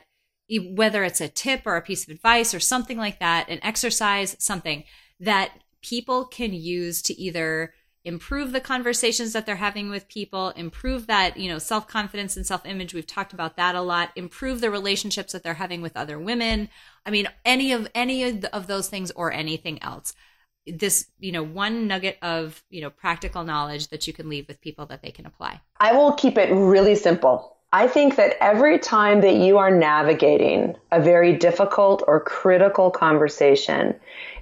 whether it's a tip or a piece of advice or something like that, an exercise, something that people can use to either improve the conversations that they're having with people, improve that, you know, self-confidence and self-image. We've talked about that a lot. Improve the relationships that they're having with other women. I mean, any of any of those things or anything else. This, you know, one nugget of, you know, practical knowledge that you can leave with people that they can apply. I will keep it really simple. I think that every time that you are navigating a very difficult or critical conversation,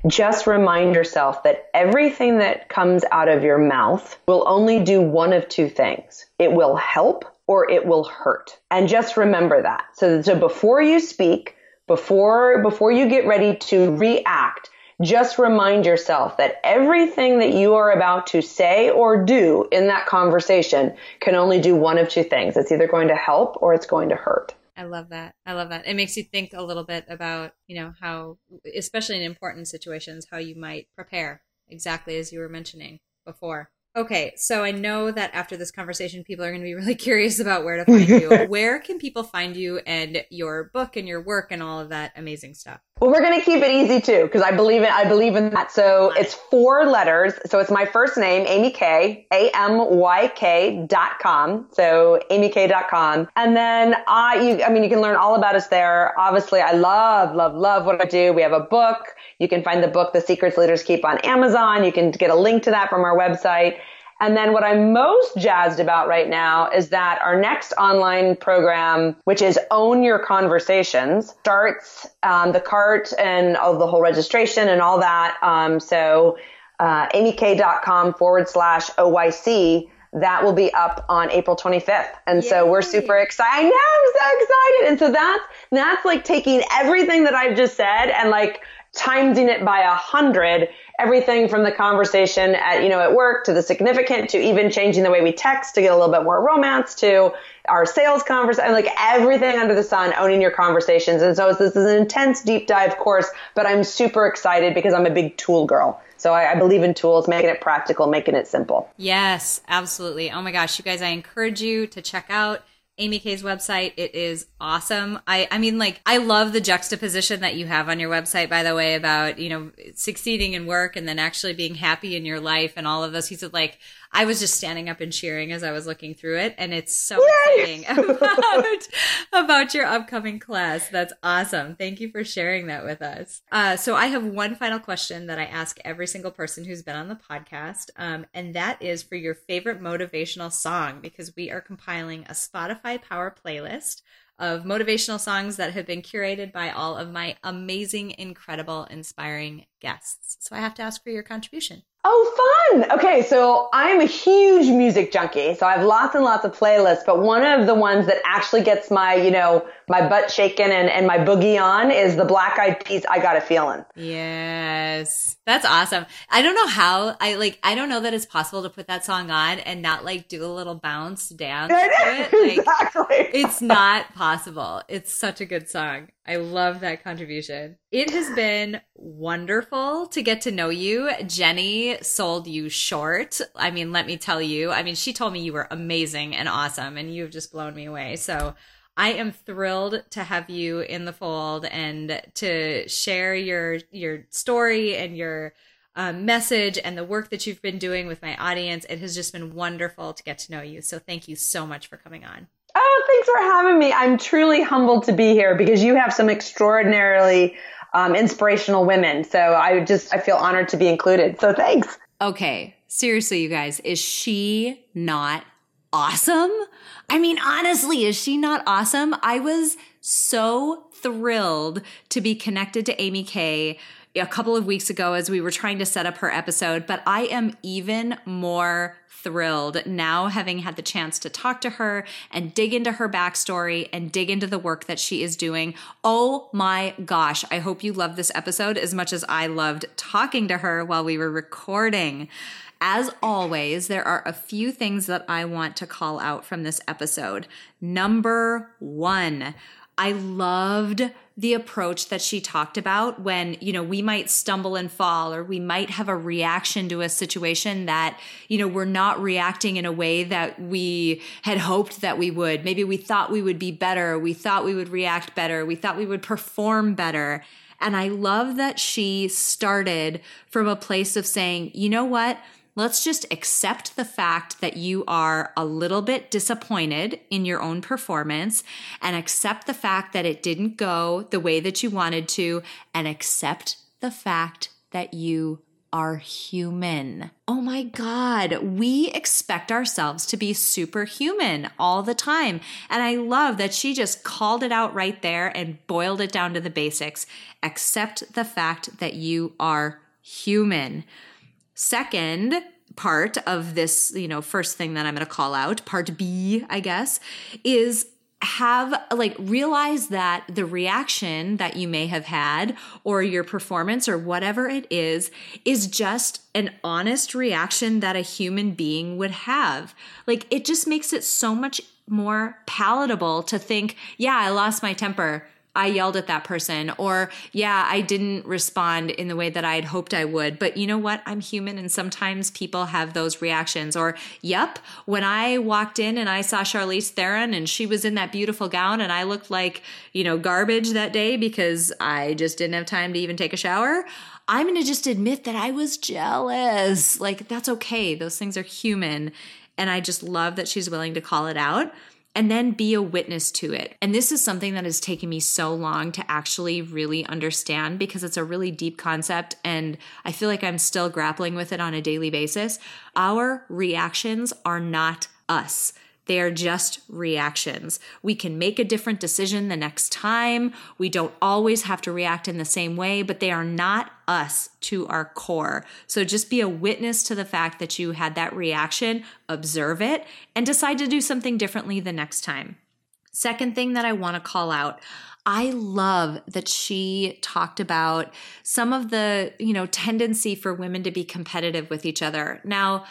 just remind yourself that everything that comes out of your mouth will only do one of two things. It will help or it will hurt. And just remember that. So, so before you speak, before, before you get ready to react, just remind yourself that everything that you are about to say or do in that conversation can only do one of two things. It's either going to help or it's going to hurt. I love that. I love that. It makes you think a little bit about, you know, how, especially in important situations, how you might prepare exactly as you were mentioning before. Okay, so I know that after this conversation, people are going to be really *laughs* curious about where to find you. *laughs* where can people find you and your book and your work and all of that amazing stuff? Well, we're going to keep it easy too, because I believe in, I believe in that. So it's four letters. So it's my first name, Amy K, A-M-Y-K dot com. So amyk dot com. And then I, you, I mean, you can learn all about us there. Obviously, I love, love, love what I do. We have a book. You can find the book, The Secrets Leaders Keep on Amazon. You can get a link to that from our website. And then what I'm most jazzed about right now is that our next online program, which is Own Your Conversations, starts um, the cart and all the whole registration and all that. Um, so uh, amyk.com forward slash OYC that will be up on April 25th. And Yay. so we're super excited. I know, I'm so excited. And so that's, that's like taking everything that I've just said and like timesing it by a hundred, everything from the conversation at, you know, at work to the significant to even changing the way we text to get a little bit more romance to our sales conversation, like everything under the sun, owning your conversations. And so this is an intense deep dive course, but I'm super excited because I'm a big tool girl. So I, I, believe in tools, making it practical, making it simple. Yes, absolutely. Oh my gosh, you guys, I encourage you to check out Amy K's website. It is awesome. I, I mean, like, I love the juxtaposition that you have on your website, by the way, about, you know, succeeding in work and then actually being happy in your life and all of those. Said, like, I was just standing up and cheering as I was looking through it. And it's so Yay! exciting *laughs* about, about your upcoming class. That's awesome. Thank you for sharing that with us. Uh, so I have one final question that I ask every single person who's been on the podcast. Um, and that is for your favorite motivational song, because we are compiling a Spotify Power playlist of motivational songs that have been curated by all of my amazing, incredible, inspiring guests. So I have to ask for your contribution. Oh, fun. Okay. So I'm a huge music junkie. So I have lots and lots of playlists, but one of the ones that actually gets my, you know, my butt shaken and, and my boogie on is the Black Eyed Peas. I got a feeling. Yes. That's awesome. I don't know how I like, I don't know that it's possible to put that song on and not like do a little bounce dance to it. Like, exactly. it's not possible. It's such a good song. I love that contribution. It has been wonderful to get to know you. Jenny sold you short. I mean, let me tell you. I mean, she told me you were amazing and awesome, and you've just blown me away. So I am thrilled to have you in the fold and to share your your story and your um, message and the work that you've been doing with my audience. It has just been wonderful to get to know you. So thank you so much for coming on. Oh, thanks for having me. I'm truly humbled to be here because you have some extraordinarily um, inspirational women. So I just, I feel honored to be included. So thanks. Okay. Seriously, you guys, is she not awesome? I mean, honestly, is she not awesome? I was so thrilled to be connected to Amy K a couple of weeks ago as we were trying to set up her episode, but I am even more thrilled now having had the chance to talk to her and dig into her backstory and dig into the work that she is doing. Oh my gosh, I hope you love this episode as much as I loved talking to her while we were recording. As always, there are a few things that I want to call out from this episode. Number one, I loved the approach that she talked about when, you know, we might stumble and fall or we might have a reaction to a situation that, you know, we're not reacting in a way that we had hoped that we would. Maybe we thought we would be better. We thought we would react better. We thought we would perform better. And I love that she started from a place of saying, you know what? Let's just accept the fact that you are a little bit disappointed in your own performance and accept the fact that it didn't go the way that you wanted to and accept the fact that you are human. Oh my God, we expect ourselves to be superhuman all the time. And I love that she just called it out right there and boiled it down to the basics. Accept the fact that you are human. Second, part of this, you know, first thing that I'm going to call out, part B, I guess, is have like realize that the reaction that you may have had or your performance or whatever it is is just an honest reaction that a human being would have. Like it just makes it so much more palatable to think, yeah, I lost my temper I yelled at that person, or yeah, I didn't respond in the way that I had hoped I would. But you know what? I'm human, and sometimes people have those reactions. Or, yep, when I walked in and I saw Charlize Theron and she was in that beautiful gown, and I looked like, you know, garbage that day because I just didn't have time to even take a shower. I'm going to just admit that I was jealous. Like, that's okay. Those things are human. And I just love that she's willing to call it out and then be a witness to it. And this is something that has taken me so long to actually really understand because it's a really deep concept and I feel like I'm still grappling with it on a daily basis. Our reactions are not us. They are just reactions. We can make a different decision the next time. We don't always have to react in the same way, but they are not us to our core. So just be a witness to the fact that you had that reaction, observe it, and decide to do something differently the next time. Second thing that I want to call out I love that she talked about some of the, you know, tendency for women to be competitive with each other. Now,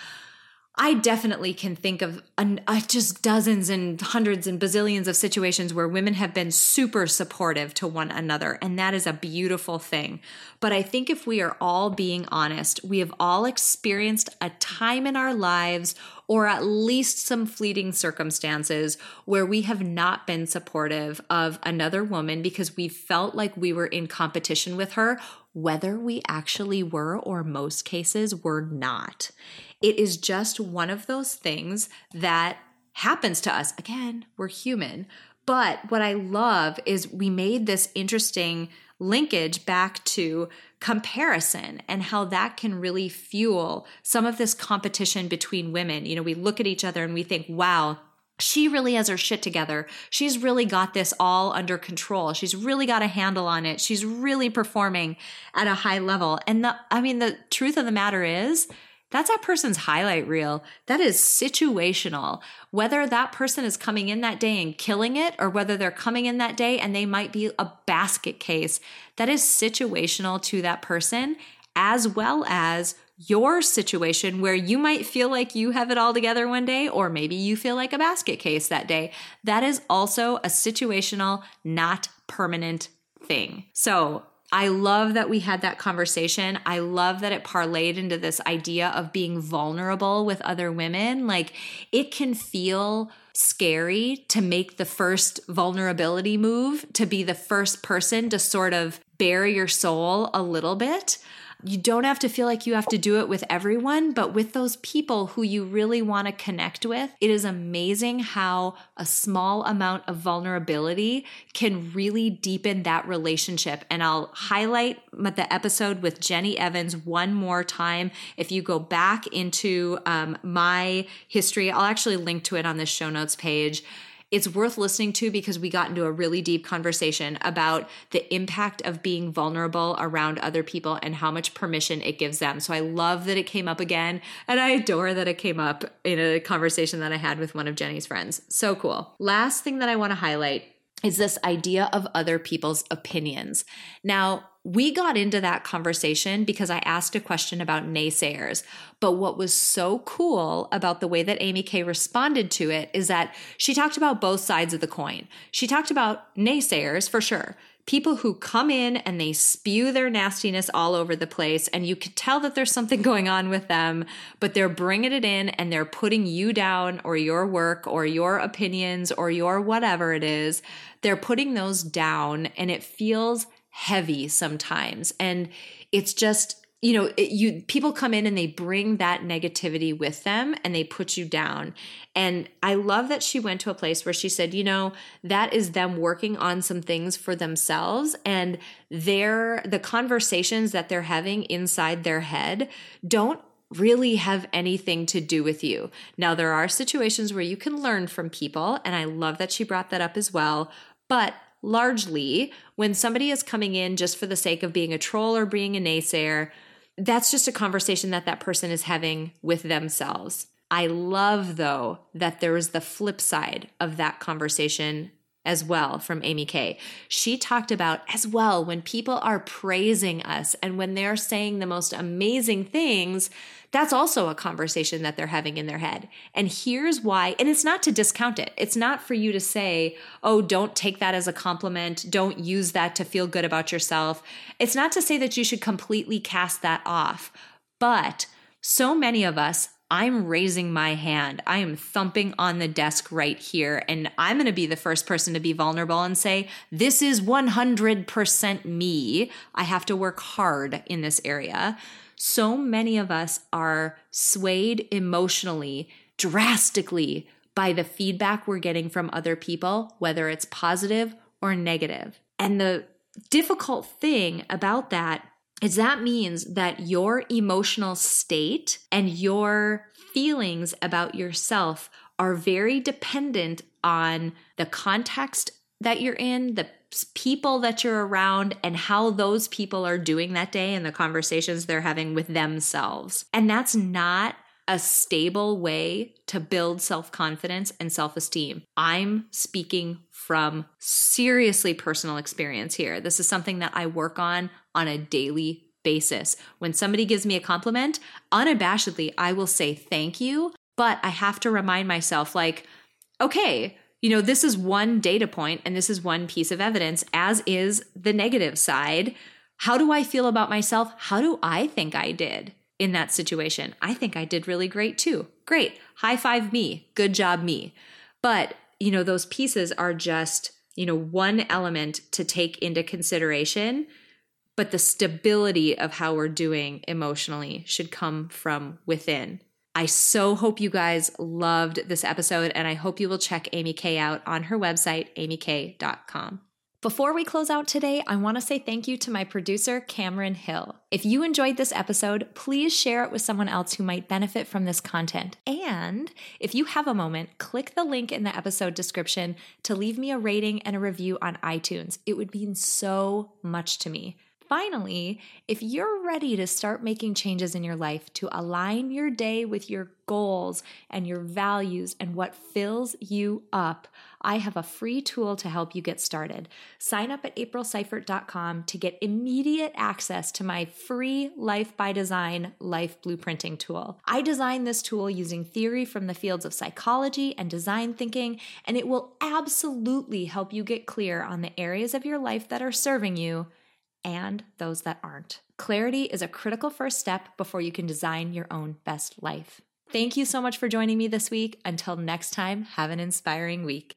I definitely can think of an, uh, just dozens and hundreds and bazillions of situations where women have been super supportive to one another, and that is a beautiful thing. But I think if we are all being honest, we have all experienced a time in our lives or at least some fleeting circumstances where we have not been supportive of another woman because we felt like we were in competition with her, whether we actually were or most cases were not. It is just one of those things that happens to us. Again, we're human. But what I love is we made this interesting linkage back to comparison and how that can really fuel some of this competition between women. You know, we look at each other and we think, wow, she really has her shit together. She's really got this all under control. She's really got a handle on it. She's really performing at a high level. And the, I mean, the truth of the matter is, that's that person's highlight reel. That is situational. Whether that person is coming in that day and killing it, or whether they're coming in that day and they might be a basket case, that is situational to that person, as well as your situation where you might feel like you have it all together one day, or maybe you feel like a basket case that day. That is also a situational, not permanent thing. So I love that we had that conversation. I love that it parlayed into this idea of being vulnerable with other women. Like it can feel scary to make the first vulnerability move, to be the first person to sort of bare your soul a little bit. You don't have to feel like you have to do it with everyone, but with those people who you really want to connect with, it is amazing how a small amount of vulnerability can really deepen that relationship. And I'll highlight the episode with Jenny Evans one more time. If you go back into um, my history, I'll actually link to it on the show notes page it's worth listening to because we got into a really deep conversation about the impact of being vulnerable around other people and how much permission it gives them. So I love that it came up again and I adore that it came up in a conversation that I had with one of Jenny's friends. So cool. Last thing that I want to highlight is this idea of other people's opinions. Now, we got into that conversation because I asked a question about naysayers. But what was so cool about the way that Amy K responded to it is that she talked about both sides of the coin. She talked about naysayers for sure. People who come in and they spew their nastiness all over the place, and you could tell that there's something *laughs* going on with them, but they're bringing it in and they're putting you down or your work or your opinions or your whatever it is. They're putting those down, and it feels heavy sometimes. And it's just, you know, it, you people come in and they bring that negativity with them and they put you down. And I love that she went to a place where she said, you know, that is them working on some things for themselves and their the conversations that they're having inside their head don't really have anything to do with you. Now, there are situations where you can learn from people, and I love that she brought that up as well. But largely when somebody is coming in just for the sake of being a troll or being a naysayer, that's just a conversation that that person is having with themselves. I love, though, that there is the flip side of that conversation as well from Amy K. She talked about as well when people are praising us and when they're saying the most amazing things, that's also a conversation that they're having in their head. And here's why, and it's not to discount it. It's not for you to say, oh, don't take that as a compliment. Don't use that to feel good about yourself. It's not to say that you should completely cast that off. But so many of us I'm raising my hand. I am thumping on the desk right here. And I'm going to be the first person to be vulnerable and say, This is 100% me. I have to work hard in this area. So many of us are swayed emotionally, drastically by the feedback we're getting from other people, whether it's positive or negative. And the difficult thing about that is that means that your emotional state and your feelings about yourself are very dependent on the context that you're in, the people that you're around, and how those people are doing that day and the conversations they're having with themselves. And that's not a stable way to build self confidence and self esteem. I'm speaking from seriously personal experience here. This is something that I work on on a daily basis. When somebody gives me a compliment, unabashedly, I will say thank you, but I have to remind myself, like, okay, you know, this is one data point and this is one piece of evidence, as is the negative side. How do I feel about myself? How do I think I did? In that situation. I think I did really great too. Great. High five me. Good job me. But, you know, those pieces are just, you know, one element to take into consideration, but the stability of how we're doing emotionally should come from within. I so hope you guys loved this episode and I hope you will check Amy K out on her website, amyk.com. Before we close out today, I want to say thank you to my producer, Cameron Hill. If you enjoyed this episode, please share it with someone else who might benefit from this content. And if you have a moment, click the link in the episode description to leave me a rating and a review on iTunes. It would mean so much to me. Finally, if you're ready to start making changes in your life to align your day with your goals and your values and what fills you up, I have a free tool to help you get started. Sign up at aprilseifert.com to get immediate access to my free Life by Design life blueprinting tool. I designed this tool using theory from the fields of psychology and design thinking, and it will absolutely help you get clear on the areas of your life that are serving you and those that aren't. Clarity is a critical first step before you can design your own best life. Thank you so much for joining me this week. Until next time, have an inspiring week.